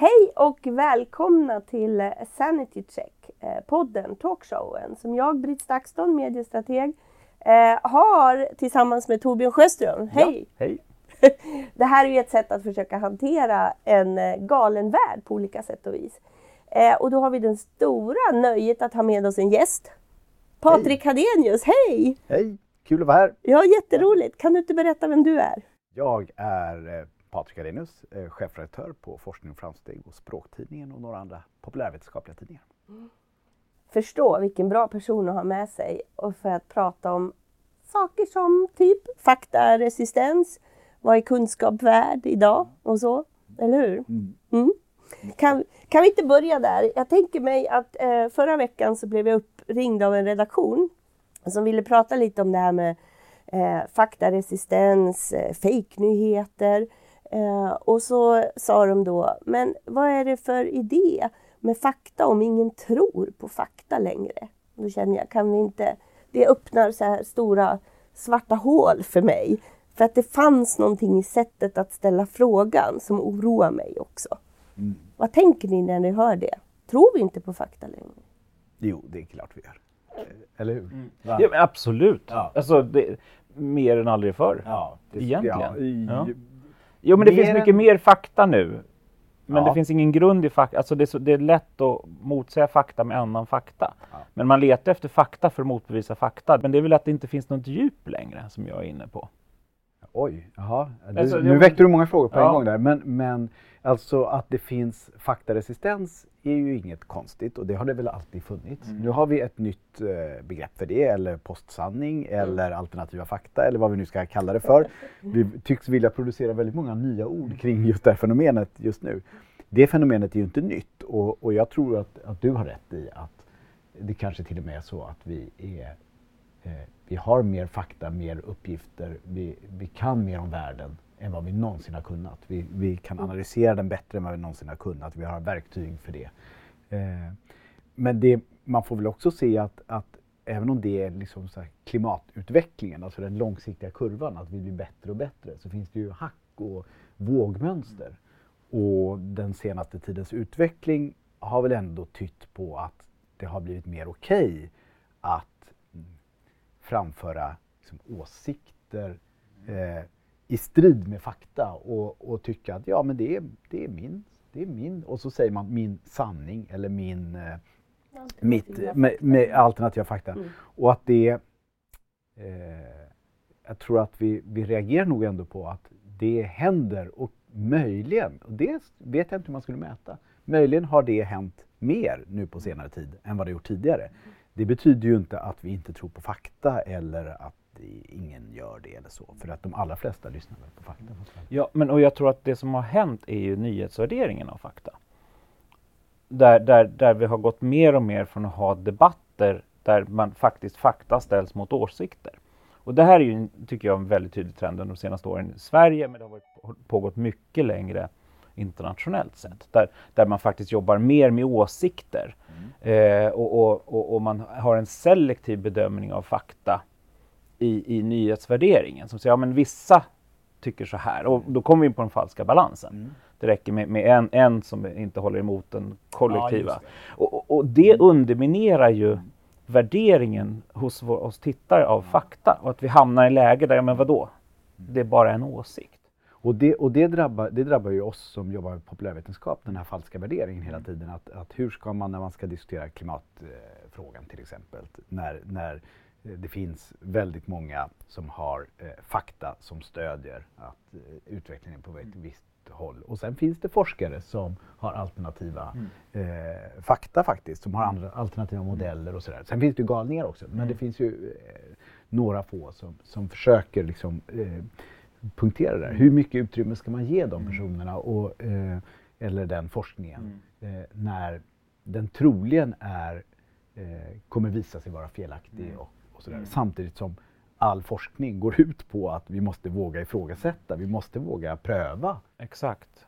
Hej och välkomna till eh, Sanity Check, eh, podden, talkshowen som jag, Britt Stakston, mediestrateg, eh, har tillsammans med Torbjörn Sjöström. Hej! Ja, hej! Det här är ju ett sätt att försöka hantera en galen värld på olika sätt och vis. Och då har vi den stora nöjet att ha med oss en gäst. Patrik Hadenius, hej! Hej! Kul att vara här! Ja, jätteroligt! Kan du inte berätta vem du är? Jag är Patrik Arrhenius, eh, chefredaktör på Forskning och framsteg och Språktidningen och några andra populärvetenskapliga tidningar. Förstå vilken bra person att ha med sig och för att prata om saker som typ faktaresistens, vad är kunskap värd idag och så, eller hur? Mm. Mm. Kan, kan vi inte börja där? Jag tänker mig att eh, förra veckan så blev jag uppringd av en redaktion som ville prata lite om det här med eh, faktaresistens, eh, fejknyheter. Eh, och så sa de då, men vad är det för idé med fakta om ingen tror på fakta längre? Då känner jag, kan vi inte... Det öppnar så här stora svarta hål för mig. För att det fanns någonting i sättet att ställa frågan som oroar mig också. Mm. Vad tänker ni när ni hör det? Tror vi inte på fakta längre? Jo, det är klart vi gör. Eh, eller hur? Mm. Ja, absolut. Ja. Alltså, det, mer än aldrig förr. Ja, det, Egentligen. Ja, i, ja. Jo, men det finns mycket än... mer fakta nu. Men ja. det finns ingen grund i fakta. Alltså det är, så, det är lätt att motsäga fakta med annan fakta. Ja. Men man letar efter fakta för att motbevisa fakta. Men det är väl att det inte finns något djup längre som jag är inne på. Oj, jaha. Du, alltså, nu väckte du många frågor på ja. en gång där. Men, men alltså att det finns faktaresistens är ju inget konstigt och det har det väl alltid funnits. Mm. Nu har vi ett nytt eh, begrepp för det, eller postsanning mm. eller alternativa fakta eller vad vi nu ska kalla det för. Vi tycks vilja producera väldigt många nya ord kring just det här fenomenet just nu. Det fenomenet är ju inte nytt och, och jag tror att, att du har rätt i att det kanske till och med är så att vi är vi har mer fakta, mer uppgifter, vi, vi kan mer om världen än vad vi någonsin har kunnat. Vi, vi kan mm. analysera den bättre än vad vi någonsin har kunnat. Vi har verktyg för det. Eh, men det, man får väl också se att, att även om det är liksom klimatutvecklingen, alltså den långsiktiga kurvan, att vi blir bättre och bättre, så finns det ju hack och vågmönster. Och den senaste tidens utveckling har väl ändå tytt på att det har blivit mer okej okay att framföra liksom, åsikter eh, i strid med fakta och, och tycka att ja men det är, det är min, det är min, och så säger man min sanning eller min eh, mitt, med, med, alternativa fakta. Mm. Och att det, eh, jag tror att vi, vi reagerar nog ändå på att det händer och möjligen, och det vet jag inte hur man skulle mäta, möjligen har det hänt mer nu på senare tid än vad det gjort tidigare. Mm. Det betyder ju inte att vi inte tror på fakta eller att ingen gör det eller så. För att de allra flesta lyssnar väl på fakta. Ja, men och jag tror att det som har hänt är ju nyhetsvärderingen av fakta. Där, där, där vi har gått mer och mer från att ha debatter där man faktiskt fakta ställs mot åsikter. Och det här är ju, tycker jag, en väldigt tydlig trend under de senaste åren i Sverige, men det har varit, pågått mycket längre internationellt sett. Där, där man faktiskt jobbar mer med åsikter mm. eh, och, och, och, och, man har en selektiv bedömning av fakta i, i nyhetsvärderingen som säger, ja men vissa tycker så här och då kommer vi in på den falska balansen. Mm. Det räcker med, med, en, en som inte håller emot den kollektiva. Ja, det. Och, och, det mm. underminerar ju värderingen hos oss tittare av fakta och att vi hamnar i läge där, ja men vadå? Mm. Det är bara en åsikt. Och det, och det, drabbar, det drabbar ju oss som jobbar med populärvetenskap, den här falska värderingen hela tiden. Att, att hur ska man när man ska diskutera klimatfrågan till exempel, när, när det finns väldigt många som har eh, fakta som stödjer att eh, utvecklingen är på väg till visst håll. Och sen finns det forskare som har alternativa mm. eh, fakta faktiskt, som har andra alternativa modeller och sådär. Sen finns det ju galningar också, men mm. det finns ju eh, några få som, som försöker liksom, eh, punktera det där. Hur mycket utrymme ska man ge de mm. personerna och, eller den forskningen mm. när den troligen är, kommer visa sig vara felaktig mm. och och sådär. Samtidigt som all forskning går ut på att vi måste våga ifrågasätta, vi måste våga pröva. Exakt.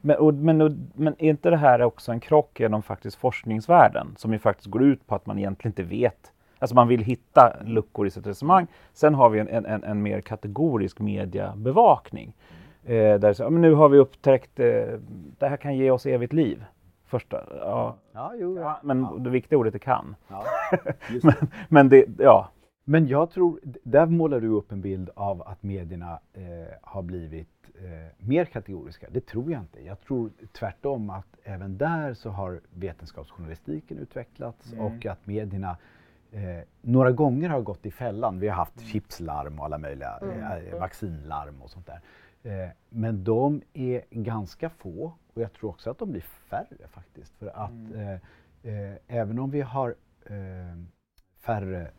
Men, och, men, och, men är inte det här också en krock genom faktiskt forskningsvärlden som ju faktiskt går ut på att man egentligen inte vet Alltså man vill hitta luckor i sitt resonemang. Sen har vi en, en, en mer kategorisk mediebevakning. Eh, där så, nu har vi upptäckt, eh, det här kan ge oss evigt liv. Första, ja. Ja, jo, ja. men ja. det viktiga ordet är kan. Ja, men, men det, ja. Men jag tror, där målar du upp en bild av att medierna eh, har blivit eh, mer kategoriska. Det tror jag inte. Jag tror tvärtom att även där så har vetenskapsjournalistiken utvecklats mm. och att medierna eh, några gånger har gått i fällan. Vi har haft mm. chipslarm och alla möjliga mm. eh, vaccinlarm och sånt där. Eh, men de är ganska få och jag tror också att de blir färre faktiskt. För att mm. Eh, eh, även om vi har färre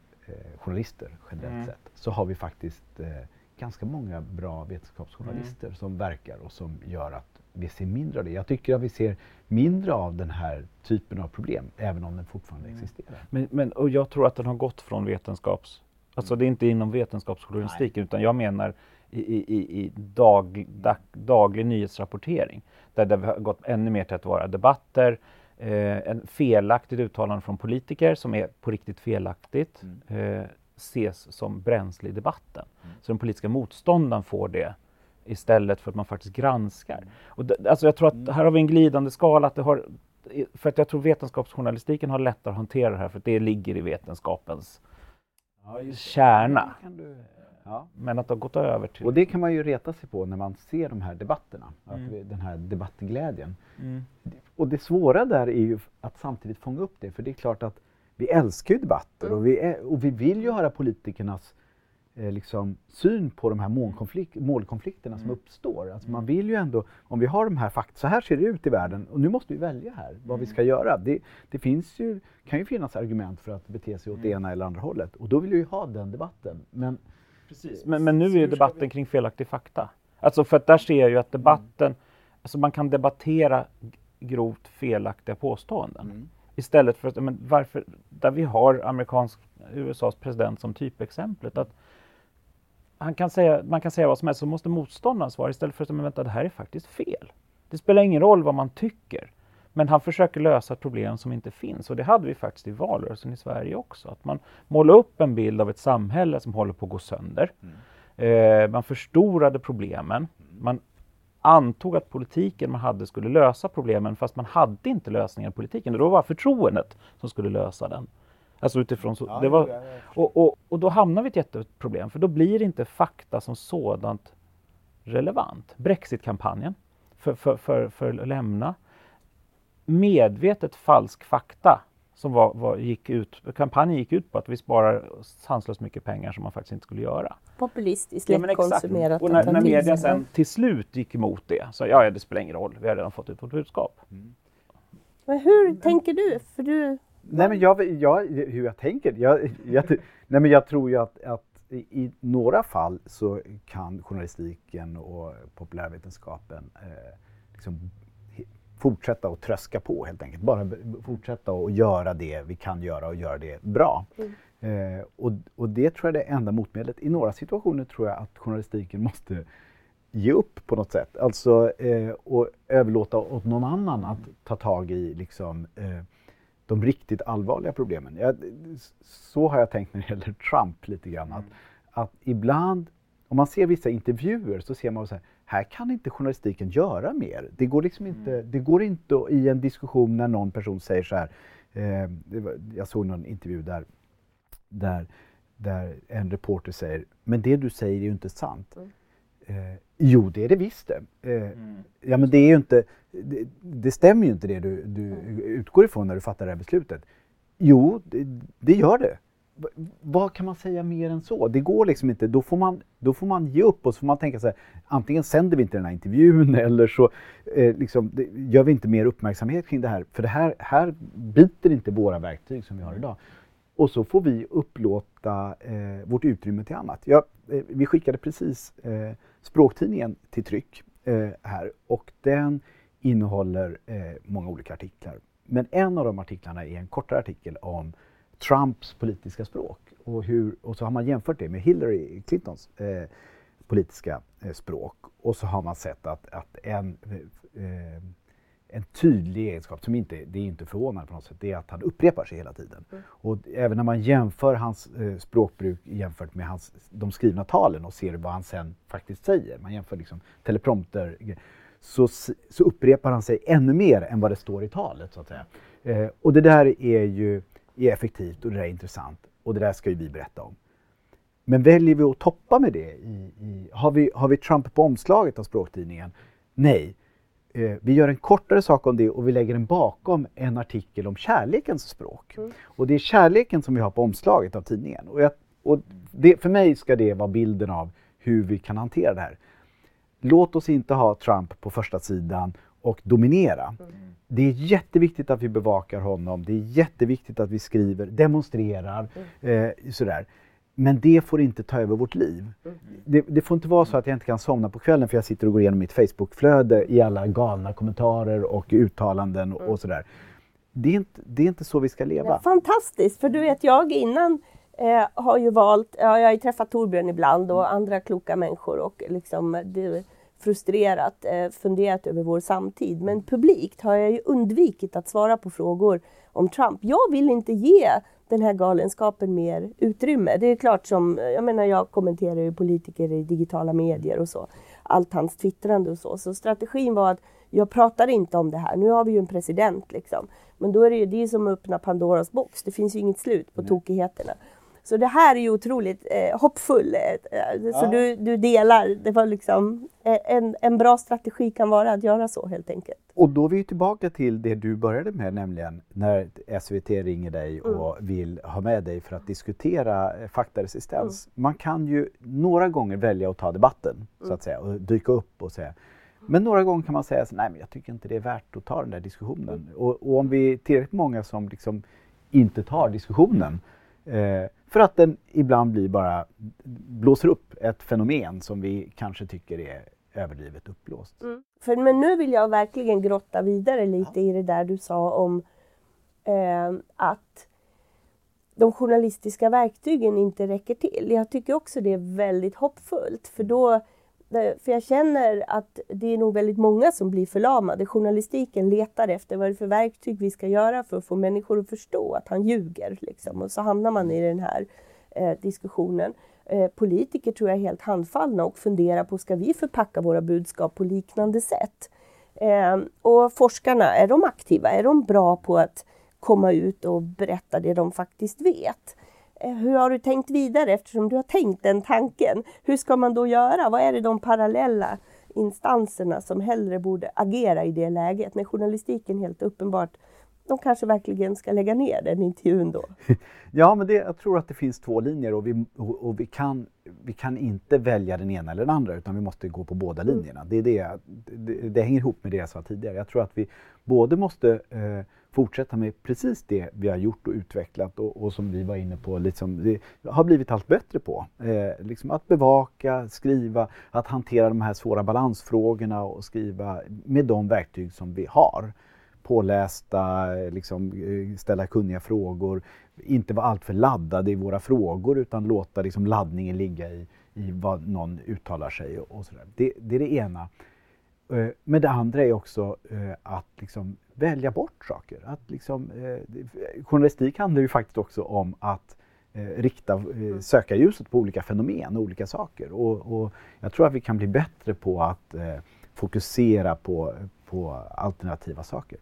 journalister generellt mm. sett så har vi faktiskt ganska många bra vetenskapsjournalister mm. som verkar och som gör att vi ser mindre av det. Jag tycker att vi ser mindre av den här typen av problem, även om den fortfarande mm. existerar. Men, men, och jag tror att den har gått från vetenskaps... Alltså mm. det är inte inom vetenskapsjournalistiken, utan jag menar i, i, i dag, dag, daglig nyhetsrapportering. Där, vi har gått ännu mer till att vara debatter, eh, en felaktigt uttalande från politiker som är på riktigt felaktigt mm. eh, ses som bränsle i debatten. Mm. Så den politiska motståndaren får det istället för att man faktiskt granskar. Mm. Och det, alltså jag tror att mm. här har vi en glidande skala. Att det har, för att jag tror vetenskapsjournalistiken har lättare att hantera det här för det ligger i vetenskapens ja, kärna. Ja. Men att det har gått över till... Och det kan man ju reta sig på när man ser de här debatterna, mm. den här debattglädjen. Mm. Och det svåra där är ju att samtidigt fånga upp det, för det är klart att vi älskar ju debatter mm. och, vi är, och vi vill ju höra politikernas eh, liksom, syn på de här målkonflikt, målkonflikterna som mm. uppstår. Alltså man mm. vill ju ändå, om vi har de här fakta, så här ser det ut i världen och nu måste vi välja här vad vi ska göra. Det, det finns ju, kan ju finnas argument för att bete sig åt det ena eller andra hållet och då vill vi ju ha den debatten. Men Precis. Men, men nu är ju debatten kring felaktig fakta. Alltså för att där ser jag ju att debatten, mm. alltså man kan debattera grovt felaktiga påståenden. Mm. Istället för att, men varför, där vi har amerikansk, USAs president som typexemplet, att han kan säga, man kan säga vad som helst, så måste motståndaren svara istället för att, men vänta, det här är faktiskt fel. Det spelar ingen roll vad man tycker. Men han försöker lösa problem som inte finns och det hade vi faktiskt i valrörelsen i Sverige också. Att man målade upp en bild av ett samhälle som håller på att gå sönder. Mm. Eh, man förstorade problemen. Man antog att politiken man hade skulle lösa problemen fast man hade inte lösningen i politiken. Och då var förtroendet som skulle lösa den. Alltså utifrån så, ja, det var, och, och, och då hamnar vi i ett jätteproblem för då blir inte fakta som sådant relevant. Brexitkampanjen för, för, för, för att lämna medvetet falsk fakta som var, var, gick ut, kampanjen gick ut på att vi sparar sanslöst mycket pengar som man faktiskt inte skulle göra. Populistiskt, lättkonsumerat. Ja, och när, när media sen till slut gick emot det, så ja, det spelar ingen roll, vi har redan fått ut vårt budskap. Mm. Men hur tänker du? För du... Nej men jag, jag, hur jag tänker? Jag, jag, nej men jag tror ju att, att i några fall så kan journalistiken och populärvetenskapen eh, liksom fortsätta att tröska på helt enkelt. Bara fortsätta att göra det vi kan göra och göra det bra. Mm. Eh, och, och, det tror jag är det enda motmedlet. I några situationer tror jag att journalistiken måste ge upp på något sätt. Alltså eh, och överlåta åt någon annan att ta tag i liksom, eh, de riktigt allvarliga problemen. Jag, så har jag tänkt när det gäller Trump lite grann. Mm. Att, att ibland, om man ser vissa intervjuer så ser man så här, här kan inte journalistiken göra mer. Det går liksom inte, mm. det går inte i en diskussion när någon person säger så här, eh, var, jag såg någon intervju där, där, där en reporter säger, men det du säger är ju inte sant. Mm. Eh, jo, det är det visst det. Eh, mm. Ja, men det är ju inte, det, det, stämmer ju inte det du, du mm. utgår ifrån när du fattar det här beslutet. Jo, det, det gör det vad kan man säga mer än så? Det går liksom inte. Då får man, då får man ge upp och så får man tänka så här, antingen sänder vi inte den här intervjun eller så eh, liksom, det, gör vi inte mer uppmärksamhet kring det här. För det här, här biter inte våra verktyg som vi har idag. Och så får vi upplåta eh, vårt utrymme till annat. Ja, eh, vi skickade precis eh, språktidningen till tryck eh, här och den innehåller eh, många olika artiklar. Men en av de artiklarna är en kortare artikel om Trumps politiska språk. Och, hur, och så har man jämfört det med Hillary Clintons eh, politiska eh, språk. Och så har man sett att, att en, eh, en tydlig egenskap som inte, det är inte förvånande på något sätt, det är att han upprepar sig hela tiden. Mm. Och även när man jämför hans eh, språkbruk jämfört med hans, de skrivna talen och ser vad han sen faktiskt säger, man jämför liksom teleprompter, så, så upprepar han sig ännu mer än vad det står i talet. så att säga. Eh, och det där är ju är effektivt och det där är intressant och det där ska ju vi berätta om. Men väljer vi att toppa med det? I, i, har, vi, har vi Trump på omslaget av språktidningen? Nej. Eh, vi gör en kortare sak om det och vi lägger den bakom en artikel om kärlekens språk. Mm. Och det är kärleken som vi har på omslaget av tidningen. Och, jag, och det, för mig ska det vara bilden av hur vi kan hantera det här. Låt oss inte ha Trump på första sidan och dominera. Mm. Det är jätteviktigt att vi bevakar honom. Det är jätteviktigt att vi skriver, demonstrerar, mm. eh, sådär. Men det får inte ta över vårt liv. Mm. Det, det, får inte vara så att jag inte kan somna på kvällen för jag sitter och går igenom mitt Facebookflöde i alla galna kommentarer och uttalanden och, och sådär. Det är, inte, det är inte så vi ska leva. fantastiskt, för du vet jag innan eh, har ju valt, ja, jag har ju träffat Torbjörn ibland och andra kloka människor och liksom det, frustrerat eh, funderat över vår samtid. Men publikt har jag ju undvikit att svara på frågor om Trump. Jag vill inte ge den här galenskapen mer utrymme. Det är klart som, jag menar jag kommenterar ju politiker i digitala medier och så. Allt hans twittrande och så. Så strategin var att jag pratar inte om det här. Nu har vi ju en president liksom. Men då är det ju det som öppnar Pandoras box. Det finns ju inget slut på Nej. tokigheterna. Så det här är ju otroligt eh, hoppfull. Eh, så ja. du, du delar, det var liksom eh, en, en bra strategi kan vara att göra så helt enkelt. Och då är vi tillbaka till det du började med, nämligen när SVT ringer dig mm. och mm. vill ha med dig för att diskutera eh, faktaresistens. Mm. Man kan ju några gånger välja att ta debatten, så att mm. säga, och dyka upp och säga men några gånger kan man säga så nej men jag tycker inte det är värt att ta den där diskussionen. Mm. Och, och, om vi är tillräckligt många som liksom inte tar diskussionen eh, för att den ibland blir bara, blåser upp ett fenomen som vi kanske tycker är överdrivet uppblåst. Mm. För, men nu vill jag verkligen grotta vidare lite ja. i det där du sa om eh, att de journalistiska verktygen inte räcker till. Jag tycker också det är väldigt hoppfullt för då för jag känner att det är nog väldigt många som blir förlamade. Journalistiken letar efter vad det är för verktyg vi ska göra för att få människor att förstå att han ljuger. Liksom. Och så hamnar man i den här eh, diskussionen. Eh, politiker tror jag är helt handfallna och funderar på, ska vi förpacka våra budskap på liknande sätt? Eh, och forskarna, är de aktiva? Är de bra på att komma ut och berätta det de faktiskt vet? Eh, hur har du tänkt vidare eftersom du har tänkt den tanken? Hur ska man då göra? Vad är det de parallella instanserna som hellre borde agera i det läget? När journalistiken helt uppenbart de kanske verkligen ska lägga ner den intervjun då? Ja, men det, jag tror att det finns två linjer och, vi, och, och, vi, kan, vi kan inte välja den ena eller den andra utan vi måste gå på båda mm. linjerna. Det, är det, det, det hänger ihop med det jag sa tidigare. Jag tror att vi både måste eh, fortsätta med precis det vi har gjort och utvecklat och, och som vi var inne på, liksom, det har blivit allt bättre på. Eh, liksom att bevaka, skriva, att hantera de här svåra balansfrågorna och skriva med de verktyg som vi har. Pålästa, liksom, eh, ställa kunniga frågor, inte vara alltför laddade i våra frågor utan låta liksom, laddningen ligga i, i vad någon uttalar sig och, sådär. Det, det är det ena. Eh, men det andra är också eh, att liksom välja bort saker. Att liksom, eh, journalistik handlar ju faktiskt också om att rikta sökarljuset på olika fenomen och olika saker. Och, och, jag tror att vi kan bli bättre på att fokusera på, på alternativa saker.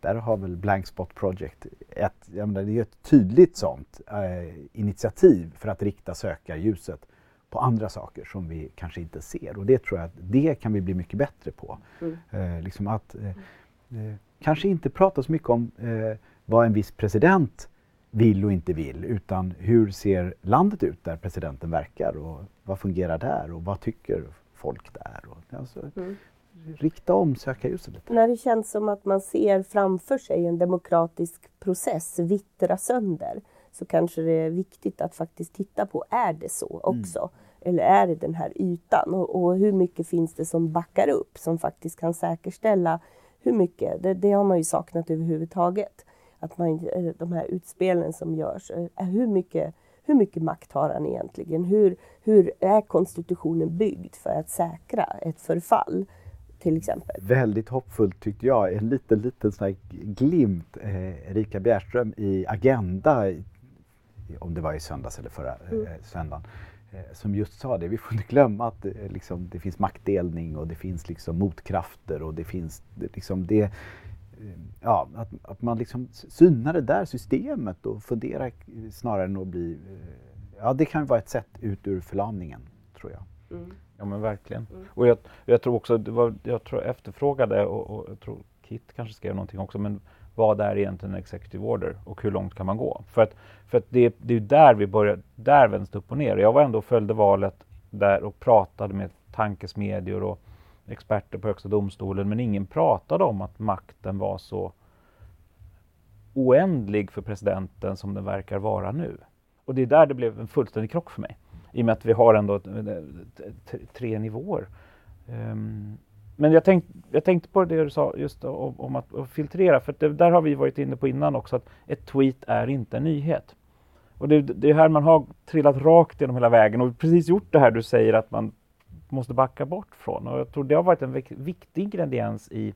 Där har väl Blank Spot Project ett, jag menar, det är ett tydligt sånt eh, initiativ för att rikta sökarljuset på andra saker som vi kanske inte ser. Och det tror jag att det kan vi bli mycket bättre på. Mm. Eh, liksom att eh, eh, kanske inte prata så mycket om eh, vad en viss president vill och inte vill utan hur ser landet ut där presidenten verkar och vad fungerar där och vad tycker folk där? Och, alltså, mm. Rikta om sökarljuset lite. När det känns som att man ser framför sig en demokratisk process vittra sönder så kanske det är viktigt att faktiskt titta på, är det så också? Mm. Eller är det den här ytan? Och, och, hur mycket finns det som backar upp, som faktiskt kan säkerställa hur mycket? Det, det har man ju saknat överhuvudtaget. Att man, eh, de här utspelen som görs, eh, hur mycket, hur mycket makt har han egentligen? Hur, hur är konstitutionen byggd för att säkra ett förfall? Till exempel. Väldigt hoppfullt tyckte jag. En liten, liten sån glimt. Eh, Erika Bjärström i Agenda, om det var i söndags eller förra mm. eh, söndagen, eh, som just sa det. Vi får inte glömma att eh, liksom, det finns maktdelning och det finns liksom motkrafter och det finns liksom det eh, ja, att, att man liksom synar det där systemet och funderar snarare än att bli... Eh, ja, det kan vara ett sätt ut ur förlamningen, tror jag. Mm. Ja men verkligen. Mm. Och jag, jag, tror också, var, jag tror efterfrågade och, och jag tror Kit kanske skrev någonting också, men vad är egentligen en executive order och hur långt kan man gå? För att, för att det, det är där vi börjar, där vänds det upp och ner. Jag var ändå och följde valet där och pratade med tankesmedjor och experter på Högsta domstolen, men ingen pratade om att makten var så oändlig för presidenten som den verkar vara nu. Och det är där det blev en fullständig krock för mig. I och med att vi har ändå eh, tre nivåer. Um, men jag, tänk, jag tänkte på det du sa just om, om att, att, filtrera, för det, där har vi varit inne på innan också, att ett tweet är inte en nyhet. Och det, det är här man har trillat rakt genom hela vägen och precis gjort det här du säger att man måste backa bort från. Och jag tror det har varit en viktig ingrediens i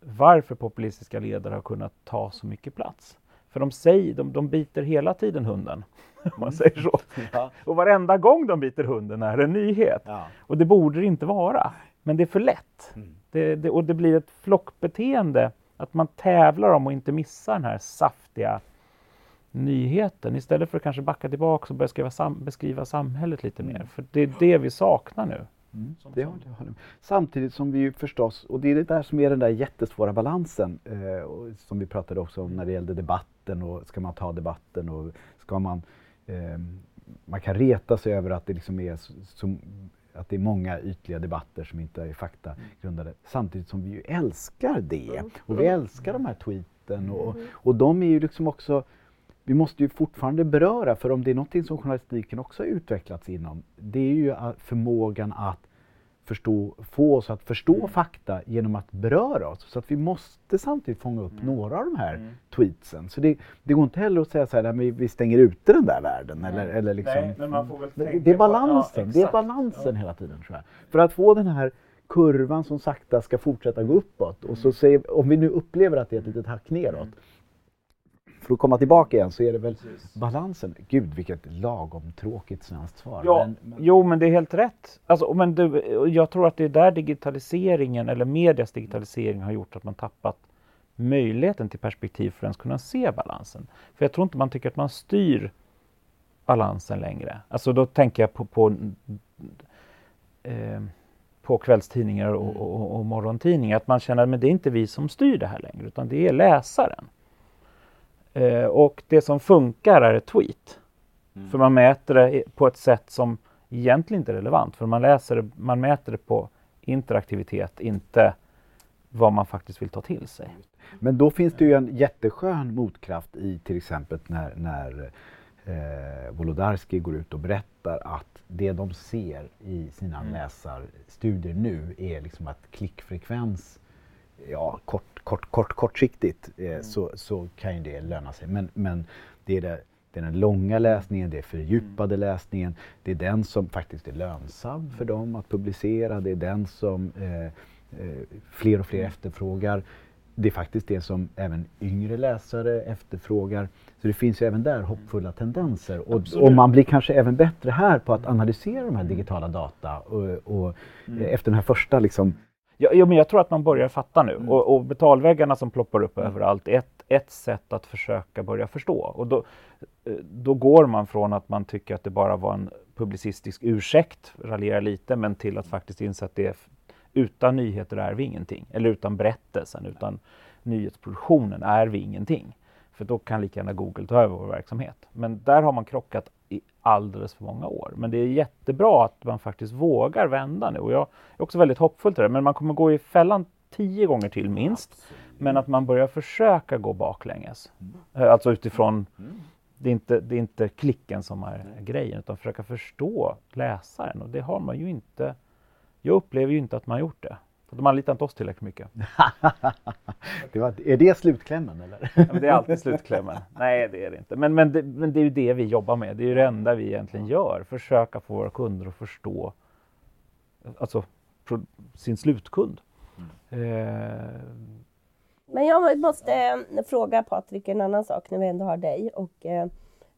varför populistiska ledare har kunnat ta så mycket plats. För de, säger, de, de biter hela tiden hunden, om man mm. säger så. Ja. Och varenda gång de biter hunden är en nyhet. Ja. Och det borde det inte vara. Men det är för lätt. Mm. Det, det, och det blir ett flockbeteende, att man tävlar om att inte missa den här saftiga nyheten istället för att kanske backa tillbaka och börja skriva sam beskriva samhället lite mer. För det är det vi saknar nu. Mm, det håller jag Samtidigt som vi ju förstås, och det är det där som är den där jättesvåra balansen eh, som vi pratade också om när det gällde debatten och ska man ta debatten och ska man eh, man kan reta sig över att det liksom är så, att det är många ytliga debatter som inte är faktagrundade. Samtidigt som vi ju älskar det. Mm. Och vi älskar de här tweeten och, mm. och de är ju liksom också vi måste ju fortfarande beröra, för om det är någonting som journalistiken också har utvecklats inom, det är ju förmågan att förstå, få oss att förstå mm. fakta genom att beröra oss. Så att vi måste samtidigt fånga upp mm. några av de här mm. tweetsen. Så det, det går inte heller att säga så här, vi, vi stänger ute den där världen. Eller, eller liksom, Nej, men man får väl det är balansen, på, ja, det är balansen ja. hela tiden tror jag. För att få den här kurvan som sakta ska fortsätta gå uppåt och så mm. säger, om vi nu upplever att det är ett litet hack neråt mm för att komma tillbaka igen så är det väl Precis. balansen. Gud vilket lagom tråkigt svenskt svar. Ja, men, men... Jo men det är helt rätt. Alltså, men det, jag tror att det är där digitaliseringen eller medias digitalisering har gjort att man tappat möjligheten till perspektiv för att ens kunna se balansen. För jag tror inte man tycker att man styr balansen längre. Alltså då tänker jag på, på, eh, på kvällstidningar och, och, och, och morgontidningar. Att man känner att det är inte vi som styr det här längre utan det är läsaren. Eh, och det som funkar är ett tweet. Mm. För man mäter det på ett sätt som egentligen inte är relevant. För man, läser man mäter det på interaktivitet, inte vad man faktiskt vill ta till sig. Men då finns det ju en jätteskön motkraft i till exempel när, när eh, Wolodarski går ut och berättar att det de ser i sina mm. läsarstudier nu är liksom att klickfrekvens ja, kort, kort, kort, kortsiktigt eh, mm. så, så kan ju det löna sig. Men, men det, är det, det är den långa läsningen, det är fördjupade mm. läsningen. Det är den som faktiskt är lönsam för dem att publicera. Det är den som eh, eh, fler och fler mm. efterfrågar. Det är faktiskt det som även yngre läsare efterfrågar. Så det finns ju även där hoppfulla tendenser. Och, och, man blir kanske även bättre här på att analysera de här digitala data. Och, och mm. efter den här första liksom, Ja, men jag tror att man börjar fatta nu. Mm. Och, och, betalväggarna som ploppar upp mm. överallt är ett, ett sätt att försöka börja förstå. Och då, eh, då går man från att man tycker att det bara var en publicistisk ursäkt, raljera lite, men till att faktiskt inse att det är, utan nyheter är vi ingenting. Eller utan berättelsen, utan nyhetsproduktionen är vi ingenting. För då kan lika gärna Google ta över vår verksamhet. Men där har man krockat i alldeles för många år. Men det är jättebra att man faktiskt vågar vända nu. Och jag är också väldigt hoppfull till det. Men man kommer gå i fällan tio gånger till minst. Absolut. Men att man börjar försöka gå baklänges. Mm. Alltså utifrån mm. det, är inte, det är inte klicken som är mm. grejen utan försöka förstå läsaren. Och det har man ju inte. Jag upplever ju inte att man har gjort det. De anlitar inte oss tillräckligt mycket. det var, är det slutklämmen eller? Ja, det är alltid slutklämmen. Nej, det är det inte. Men, men, det, men det är ju det vi jobbar med. Det är ju det enda vi egentligen gör. Försöka få våra kunder att förstå alltså, sin slutkund. Mm. Eh. Men jag måste eh, fråga Patrik en annan sak när vi ändå har dig och eh,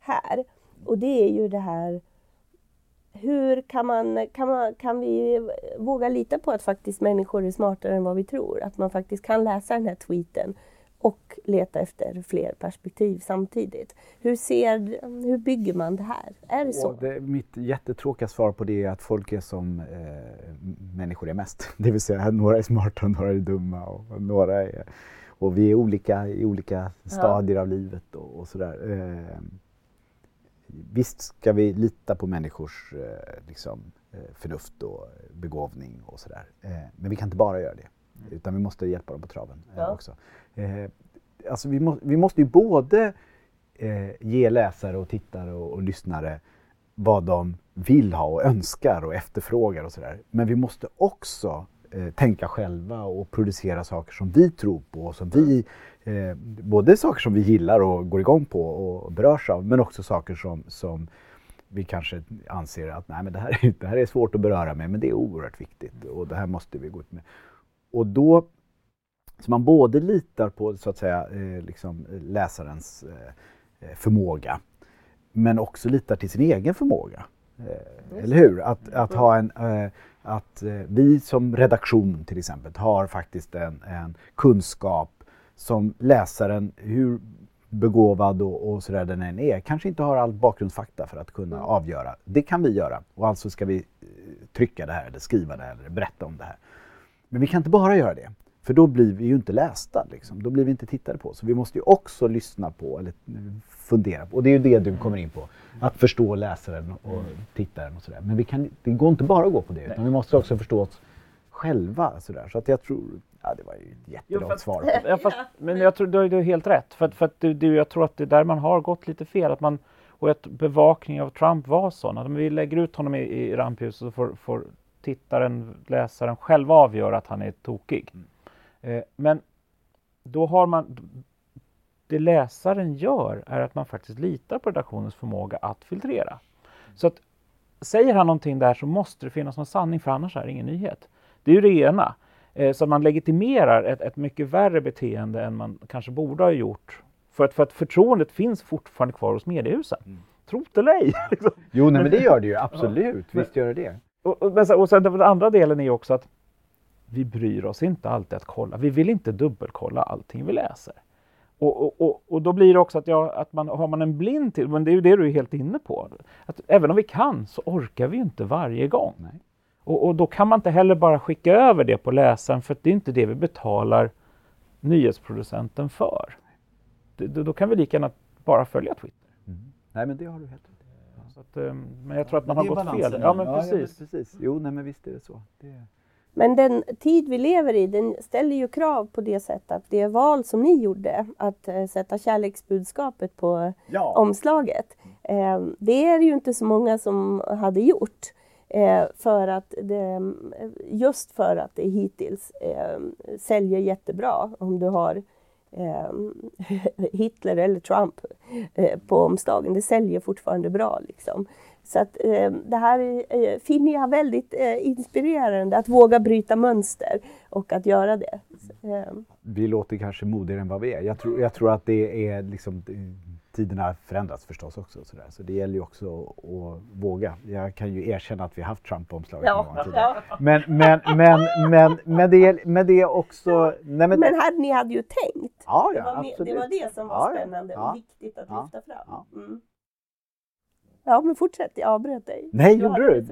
här. Och det är ju det här hur kan, man, kan, man, kan vi våga lita på att faktiskt människor är smartare än vad vi tror? Att man faktiskt kan läsa den här tweeten och leta efter fler perspektiv samtidigt. Hur, ser, hur bygger man det här? Är det så? Det, mitt jättetråkiga svar på det är att folk är som eh, människor är mest. Det vill säga några är smarta, några är dumma och, några är, och vi är olika i olika stadier ja. av livet och, och sådär. Eh, visst ska vi lita på människors eh, liksom, eh, förnuft och begåvning och sådär. Eh, men vi kan inte bara göra det. Utan vi måste hjälpa dem på traven ja. också. alltså vi, må, vi måste ju både ge läsare och tittare och, och lyssnare vad de vill ha och önskar och efterfrågar och sådär. Men vi måste också eh, tänka själva och producera saker som vi tror på och som vi eh, både saker som vi gillar och går igång på och berörs av men också saker som, som vi kanske anser att nej, men det, här, det här är svårt att beröra med men det är oerhört viktigt och det här måste vi gå ut med. Och då, så man både litar på så att säga eh, liksom läsarens eh, förmåga men också litar till sin egen förmåga. Eh, eller hur? Att, att ha en eh, att eh, vi som redaktion till exempel har faktiskt en, en kunskap som läsaren, hur begåvad och, och sådär den än är, kanske inte har all bakgrundsfakta för att kunna mm. avgöra. Det kan vi göra och alltså ska vi eh, trycka det här eller skriva det här eller berätta om det här. Men vi kan inte bara göra det. För då blir vi ju inte lästa, liksom. då blir vi inte tittade på. Så vi måste ju också lyssna på, eller fundera på, och det är ju det du kommer in på, att förstå läsaren och tittaren och sådär. Men vi kan, det går inte bara att gå på det, utan vi måste också förstå oss själva. Sådär. Så att jag tror, ja det var ju ett jättelångt svar. Ja, fast, men jag tror du har helt rätt, för, för att du, du, jag tror att det är där man har gått lite fel. Att man, och att bevakningen av Trump var sån att om vi lägger ut honom i, i rampljuset så får, får tittaren, läsaren själv avgöra att han är tokig. Mm. Eh, men då har man det läsaren gör är att man faktiskt litar på redaktionens förmåga att filtrera. Så att säger han någonting där så måste det finnas någon sanning för annars är det ingen nyhet. Det är ju det ena. Eh, så man legitimerar ett, ett mycket värre beteende än man kanske borde ha gjort. För att, för att förtroendet finns fortfarande kvar hos mediehusen. Mm. Trot eller ej. Liksom. Jo, nej, men det gör det ju absolut. Ja. Visst gör det det. Och, och, och sen den andra delen är också att vi bryr oss inte alltid att kolla. Vi vill inte dubbelkolla allting vi läser. Och, och, och, och då blir det också att, jag, att man, har man en blind till, men det är ju det du är helt inne på. Att även om vi kan så orkar vi inte varje gång. Och, och, då kan man inte heller bara skicka över det på läsaren för det är inte det vi betalar nyhetsproducenten för. Det, då kan vi lika gärna bara följa Twitter. Mm. Nej men det har du helt rätt ja, ehm, Men jag tror att man har gått fel. Ja men, ja, precis. Ja, precis. Jo nej men visst är det så. Det... Men den tid vi lever i den ställer ju krav på det sättet att det val som ni gjorde att eh, sätta kärleksbudskapet på ja. omslaget. Eh, det är ju inte så många som hade gjort. Eh, för att det, just för att det hittills säljer jättebra om du har Hitler eller Trump på omslagen. Det säljer fortfarande bra. Liksom. Så att, eh, det här eh, finner jag väldigt eh, inspirerande, att våga bryta mönster och att göra det. Eh. Vi låter kanske modigare än vad vi är. Jag tror, jag tror att det är liksom tiderna förändras förstås också. Så, där. så det gäller ju också att, att, våga. Jag kan ju erkänna att vi har haft Trump på omslaget ja. någon ja. Men, men, men, men, men, det, men det är också... Nej, men, men hade, ni hade ju tänkt. Ja, ja, det, var, absolut. det var det som var spännande och viktigt att lyfta fram. Mm. Ja, men fortsätt. Jag avbröt dig. Nej, gjorde du?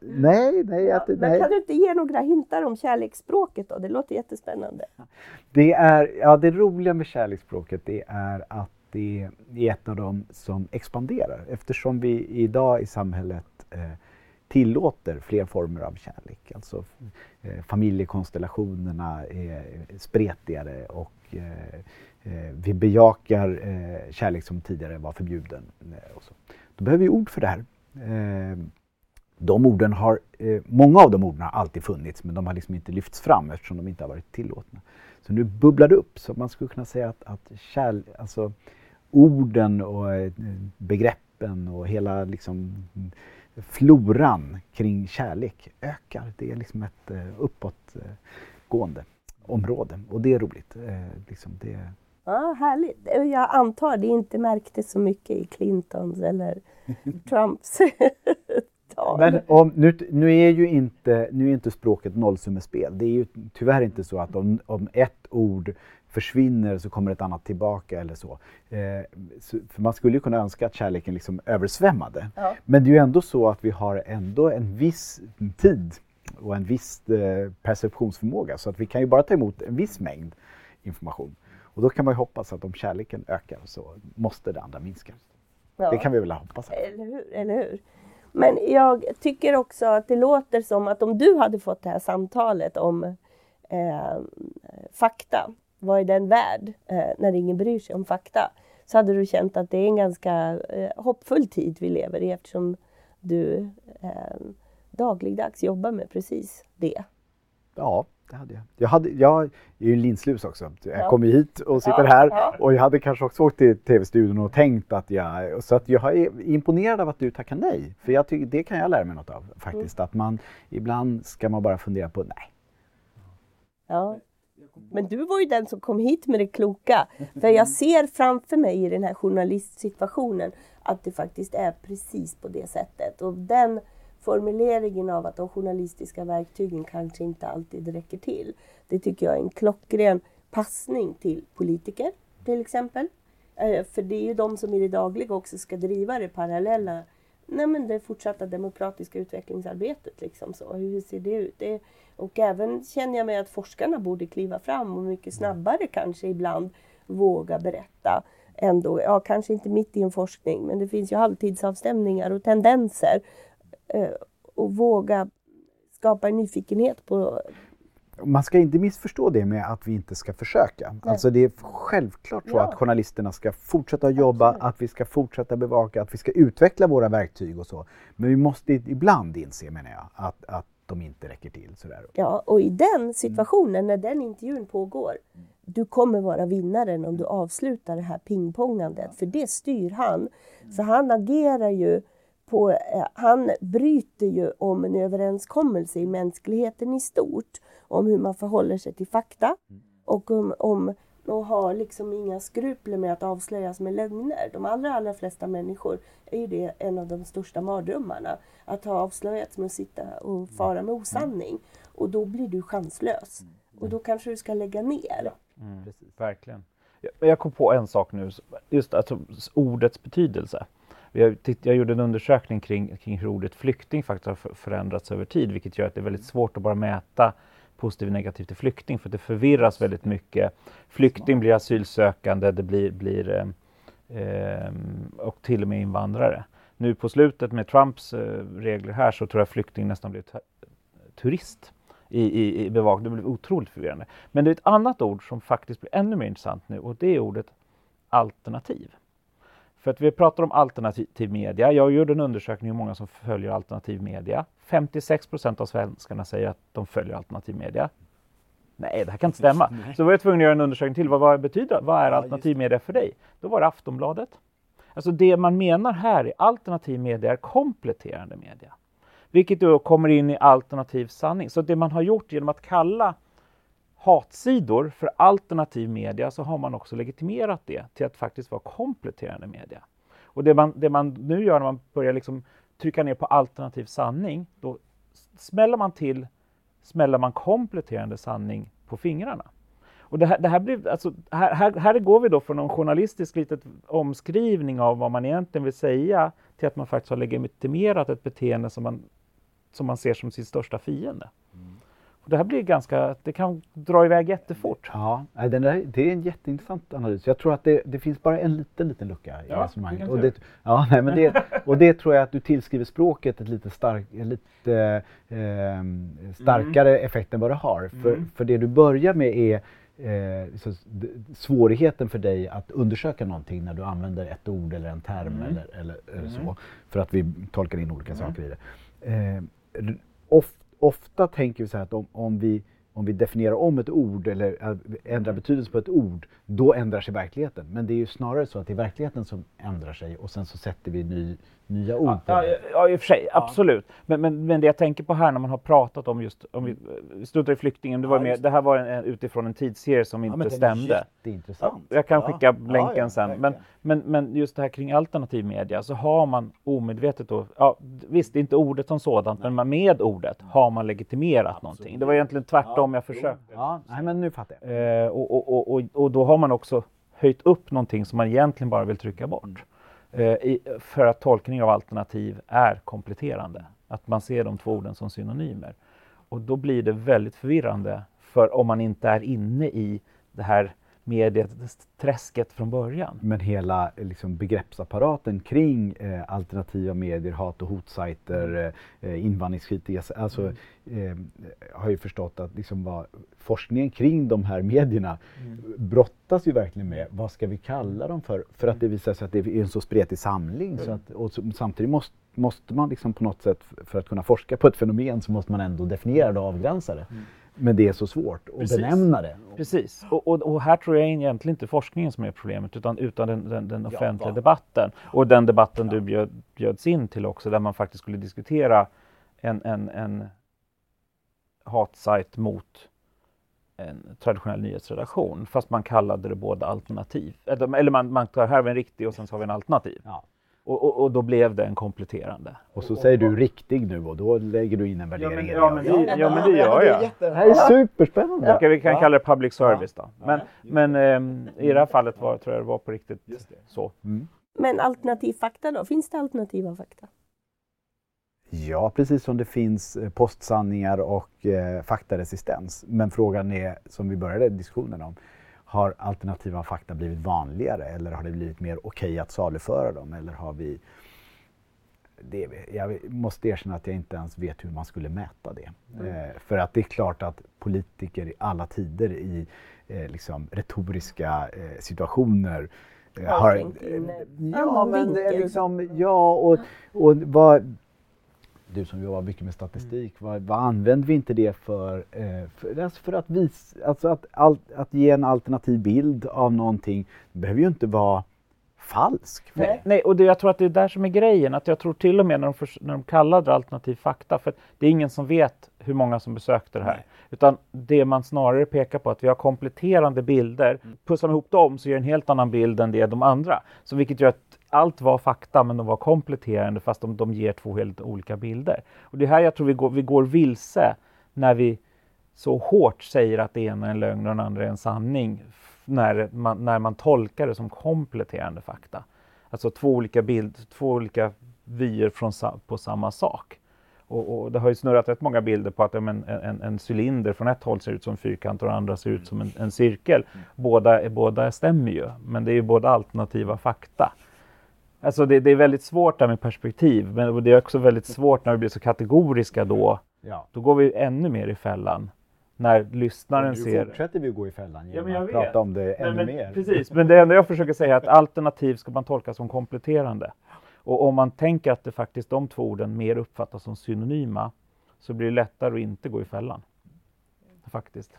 Nej, nej. Ja, att, nej. Men kan du inte ge några hintar om kärleksspråket då? Det låter jättespännande. Det, är, ja, det roliga med kärleksspråket det är att det är ett av dem som expanderar eftersom vi idag i samhället eh, tillåter fler former av kärlek. Alltså eh, familjekonstellationerna är spretigare och eh, eh vi bejakar eh, kärlek som tidigare var förbjuden. Eh, och så. Då behöver vi ord för det här. Eh, de orden har, eh, många av de orden har alltid funnits men de har liksom inte lyfts fram eftersom de inte har varit tillåtna. Så nu bubblar det upp så man skulle kunna säga att, att kärl, alltså, orden och eh, begreppen och hela liksom, floran kring kärlek ökar. Det är liksom ett uppåtgående område och det är roligt. Liksom det... Ja, härligt. Jag antar det inte märktes så mycket i Clintons eller Trumps tal. Men om, nu, nu, är ju inte, nu är inte språket nollsummespel. Det är ju tyvärr inte så att om, om ett ord försvinner så kommer ett annat tillbaka eller så. Eh, så för man skulle ju kunna önska att kärleken liksom översvämmade. Ja. Men det är ju ändå så att vi har ändå en viss tid och en viss eh, perceptionsförmåga så att vi kan ju bara ta emot en viss mängd information. Och då kan man ju hoppas att om kärleken ökar så måste det andra minska. Ja. Det kan vi väl hoppas. Eller hur, eller hur. Men jag tycker också att det låter som att om du hade fått det här samtalet om eh, fakta vad är den värd eh, när ingen bryr sig om fakta? Så hade du känt att det är en ganska eh, hoppfull tid vi lever i eftersom du eh, dagligdags jobbar med precis det. Ja, det hade jag. Jag, hade, jag är ju linslus också. Jag ja. kom hit och sitter ja, här ja. och jag hade kanske också åkt till tv-studion och tänkt att jag... Så att jag är imponerad av att du tackar nej. För jag tycker, det kan jag lära mig något av faktiskt. Mm. Att man ibland ska man bara fundera på nej. Ja. Men du var ju den som kom hit med det kloka. För jag ser framför mig i den här journalistsituationen att det faktiskt är precis på det sättet. Och den formuleringen av att de journalistiska verktygen kanske inte alltid räcker till. Det tycker jag är en klockren passning till politiker till exempel. Eh, för det är ju de som i det dagliga också ska driva det parallella nej men det fortsatta demokratiska utvecklingsarbetet. Liksom så. Hur ser det ut? Det, och även känner jag mig att forskarna borde kliva fram och mycket snabbare kanske ibland våga berätta. Ändå, ja kanske inte mitt i en forskning men det finns ju halvtidsavstämningar och tendenser. Eh, och våga skapa en nyfikenhet på man ska inte missförstå det med att vi inte ska försöka. Nej. Alltså det är självklart så ja. att journalisterna ska fortsätta jobba, Absolut. att vi ska fortsätta bevaka, att vi ska utveckla våra verktyg och så. Men vi måste ibland inse, menar jag, att, att de inte räcker till. Sådär. Ja, och i den situationen, mm. när den intervjun pågår, du kommer vara vinnaren om du avslutar det här pingpongandet, för det styr han. För han agerar ju på, eh, han bryter ju om en överenskommelse i mänskligheten i stort om hur man förhåller sig till fakta och om, om och har liksom inga skrupler med att avslöjas med lögner. De allra, allra flesta människor är ju det en av de största mardrömmarna. Att ha avslöjats med att sitta och fara med osanning. Och då blir du chanslös. Och då kanske du ska lägga ner. Mm, verkligen. Jag, jag kom på en sak nu, just alltså, ordets betydelse. Jag, jag gjorde en undersökning kring, kring hur ordet flykting faktiskt har förändrats över tid, vilket gör att det är väldigt svårt att bara mäta positiv och negativ till flykting för det förvirras väldigt mycket. Flykting blir asylsökande, det blir, blir eh, ehm, och till och med invandrare. Nu på slutet med Trumps eh, regler här så tror jag flykting nästan blir turist i, i, i bevakning. Det blir otroligt förvirrande. Men det är ett annat ord som faktiskt blir ännu mer intressant nu och det är ordet alternativ. För att vi pratar om alternativ media. Jag gjorde en undersökning hur många som följer alternativ media. 56 procent av svenskarna säger att de följer alternativ media. Nej, det här kan inte stämma. Så var jag tvungen att göra en undersökning till. Vad, vad betyder Vad är alternativ media för dig? Då var det Aftonbladet. Alltså det man menar här i alternativ media är kompletterande media. Vilket då kommer in i alternativ sanning. Så det man har gjort genom att kalla hatsidor för alternativ media så har man också legitimerat det till att faktiskt vara kompletterande media. Och det man, det man nu gör när man börjar liksom trycka ner på alternativ sanning, då smäller man till, smäller man kompletterande sanning på fingrarna. Och det här, det här, blir, alltså, här, här, här går vi då från en journalistisk litet omskrivning av vad man egentligen vill säga till att man faktiskt har legitimerat ett beteende som man, som man ser som sin största fiende. Mm. Det här blir ganska, det kan dra iväg jättefort. Ja, den där, det är en jätteintressant analys. Jag tror att det, det finns bara en liten, liten lucka i ja, resonemanget. Och det, ja, nej, men det, och det tror jag att du tillskriver språket ett lite, stark, lite eh, starkare mm. effekt än vad det har. Mm. För, för det du börjar med är eh, så, svårigheten för dig att undersöka någonting när du använder ett ord eller en term mm. eller, eller, eller så. Mm. För att vi tolkar in olika mm. saker i det. Eh, of, ofta tänker vi så här att om, om vi om vi definierar om ett ord eller ändrar betydelse på ett ord, då ändrar sig verkligheten. Men det är ju snarare så att det är verkligheten som ändrar sig och sen så sätter vi ny, nya ord på det. Ja, i och för sig, absolut. Men, men, men det jag tänker på här när man har pratat om just, om vi struntar i flyktingen, det, var med, det här var en, utifrån en tidsserie som inte ja, stämde. Jätteintressant. Jag kan skicka länken sen. Men, men, men just det här kring alternativ media så har man omedvetet då, ja, visst inte ordet som sådant, Nej. men med ordet har man legitimerat absolut. någonting. Det var egentligen tvärtom jag försökte. Ja, Nej, men nu fattar jag. Eh, och, och, och, och då har man också höjt upp någonting som man egentligen bara vill trycka bort. Eh, i, för att tolkning av alternativ är kompletterande. Att man ser de två orden som synonymer. Och då blir det väldigt förvirrande för om man inte är inne i det här medieträsket från början. Men hela liksom, begreppsapparaten kring eh, alternativa medier, hat och hotsajter, mm. eh, invandringskritik, alltså mm. eh, har ju förstått att liksom, vad, forskningen kring de här medierna mm. brottas ju verkligen med vad ska vi kalla dem för? För att det visar sig att det är en så spretig samling. Så mm. att, och så, samtidigt måste, måste man liksom på något sätt, för att kunna forska på ett fenomen, så måste man ändå definiera det och avgränsa det. Men det är så svårt att Precis. benämna det. Precis, och, och, och, här tror jag egentligen inte forskningen som är problemet utan, utan den, den, den offentliga ja, debatten. Och den debatten ja. du bjöd, bjöds in till också där man faktiskt skulle diskutera en, en, en hatsajt mot en traditionell nyhetsredaktion fast man kallade det båda alternativ. Eller man, man tar här en riktig och sen så har vi en alternativ. Ja. Och, och, och, då blev det en kompletterande. Och så säger du riktig nu och då lägger du in en värdering ja, men, ja, men, det, ja, men det gör jag. Det här är superspännande. Ja. vi kan kalla det public service då. Men, men ähm, i det här fallet var, tror jag det var på riktigt så. Mm. Men alternativ fakta då? Finns det alternativa fakta? Ja, precis som det finns eh, postsanningar och eh, faktaresistens. Men frågan är, som vi började diskussionen om, har alternativa fakta blivit vanligare eller har det blivit mer okej okay att saluföra dem? Eller har vi... Det, jag måste erkänna att jag inte ens vet hur man skulle mäta det. Mm. Eh, för att det är klart att politiker i alla tider i eh, liksom, retoriska eh, situationer eh, har... Ja, men liksom, ja och, och vad, du som jobbar mycket med statistik, mm. vad, vad använder vi inte det för? Eh, för, alltså för att, visa, alltså att, all, att ge en alternativ bild av någonting. Det behöver ju inte vara falsk. Nej, nej, och det, jag tror att det är där som är grejen. Att jag tror till och med när de, för, när de kallar det alternativ fakta, för det är ingen som vet hur många som besökte det här. Nej. Utan det man snarare pekar på att vi har kompletterande bilder. Mm. Pussar man ihop dem så ger en helt annan bild än det de andra. Så vilket gör att allt var fakta men de var kompletterande fast de, de ger två helt olika bilder. Och det är här jag tror vi går, vi går vilse när vi så hårt säger att det ena är en lögn och den andra är en sanning när man, när man tolkar det som kompletterande fakta. Alltså två olika bild, två olika vyer från, på samma sak. Och, och, det har ju snurrat rätt många bilder på att en, en, en cylinder från ett håll ser ut som en fyrkant och det andra ser ut som en, en cirkel. Båda, båda stämmer ju, men det är ju båda alternativa fakta. Alltså det, det, är väldigt svårt där med perspektiv, men det är också väldigt svårt när vi blir så kategoriska då. Ja. Då går vi ännu mer i fällan. När lyssnaren nu ser... Nu fortsätter vi att gå i fällan genom ja, att vet. prata om det ännu men, mer. Precis, men det enda jag försöker säga är att alternativ ska man tolka som kompletterande. Och om man tänker att det faktiskt de två orden mer uppfattas som synonyma så blir det lättare att inte gå i fällan. Faktiskt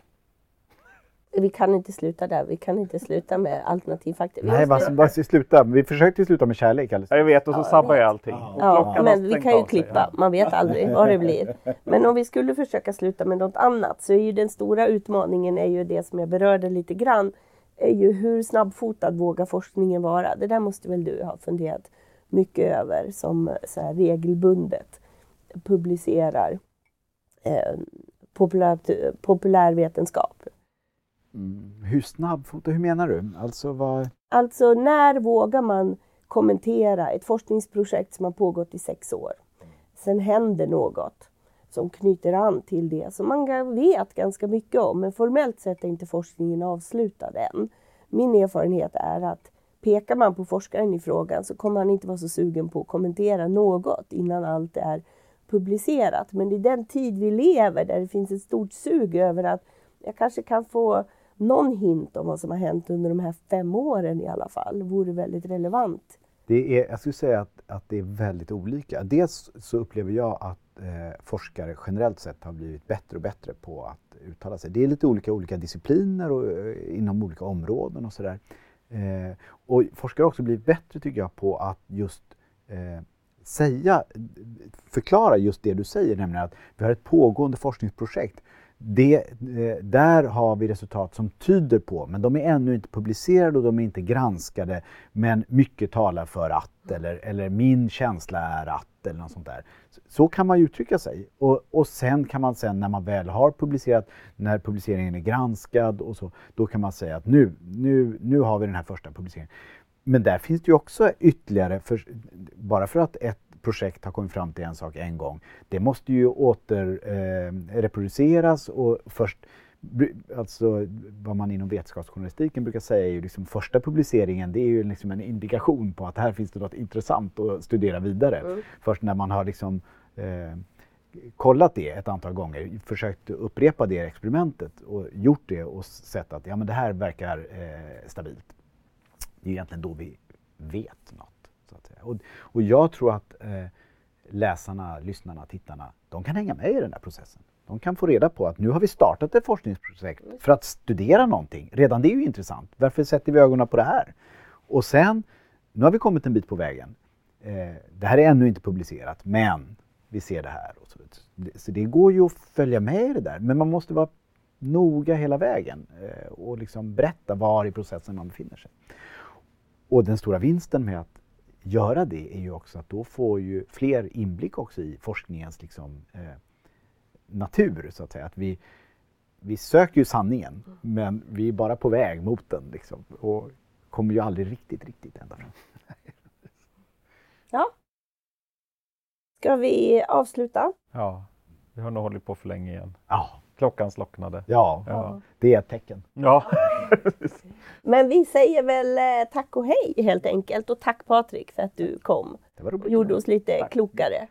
vi kan inte sluta där. Vi kan inte sluta med alternativ fakta. Nej, vad ska vi sluta? Vi försökte sluta med kärlek. Ja, jag vet och så ja, sabbar jag allting. Ja, men vi kan ju klippa. Man vet aldrig vad det blir. Men om vi skulle försöka sluta med något annat så är ju den stora utmaningen är ju det som jag berörde lite grann. Är ju hur snabbfotad vågar forskningen vara? Det där måste väl du ha funderat mycket över som så här regelbundet publicerar eh, populär, populärvetenskap. Mm, hur snabbfota, hur menar du? Alltså, vad... alltså när vågar man kommentera ett forskningsprojekt som har pågått i sex år? Sen händer något som knyter an till det som man vet ganska mycket om, men formellt sett är inte forskningen avslutad än. Min erfarenhet är att pekar man på forskaren i frågan så kommer han inte vara så sugen på att kommentera något innan allt är publicerat. Men i den tid vi lever där det finns ett stort sug över att jag kanske kan få någon hint om vad som har hänt under de här fem åren i alla fall vore väldigt relevant. Det är, jag skulle säga att, att det är väldigt olika. Dels så upplever jag att eh, forskare generellt sett har blivit bättre och bättre på att uttala sig. Det är lite olika olika discipliner och eh, inom olika områden och sådär. Eh, och forskare har också blivit bättre tycker jag på att just eh, säga, förklara just det du säger, nämligen att vi har ett pågående forskningsprojekt det, eh, där har vi resultat som tyder på, men de är ännu inte publicerade och de är inte granskade, men mycket talar för att eller, eller min känsla är att eller något sånt där. Så kan man uttrycka sig och, och sen kan man sen när man väl har publicerat, när publiceringen är granskad och så, då kan man säga att nu, nu, nu har vi den här första publiceringen. Men där finns det ju också ytterligare, för, bara för att ett projekt har kommit fram till en sak en gång. Det måste ju återreproduceras eh, och först Alltså vad man inom vetenskapsjournalistiken brukar säga är ju liksom första publiceringen det är ju liksom en indikation på att här finns det något intressant att studera vidare. Mm. Först när man har liksom eh, kollat det ett antal gånger, försökt upprepa det experimentet och gjort det och sett att ja, men det här verkar eh, stabilt. Det är egentligen då vi vet något. Att säga. Och, och jag tror att eh, läsarna, lyssnarna, tittarna, de kan hänga med i den där processen. De kan få reda på att nu har vi startat ett forskningsprojekt för att studera någonting. Redan det är ju intressant. Varför sätter vi ögonen på det här? Och sen, nu har vi kommit en bit på vägen. Eh, det här är ännu inte publicerat, men vi ser det här. Och så, så det går ju att följa med i det där, men man måste vara noga hela vägen eh, och liksom berätta var i processen man befinner sig. Och den stora vinsten med att göra det är ju också att då får ju fler inblick också i forskningens liksom, eh, natur så att säga. Att vi, vi söker ju sanningen mm. men vi är bara på väg mot den liksom, och kommer ju aldrig riktigt, riktigt ända fram. ja. Ska vi avsluta? Ja, vi har nog hållit på för länge igen. Ja. Klockan slocknade. Ja, ja. det är ett tecken. Ja. Men vi säger väl eh, tack och hej helt enkelt och tack Patrik för att du kom och gjorde oss lite tack. klokare.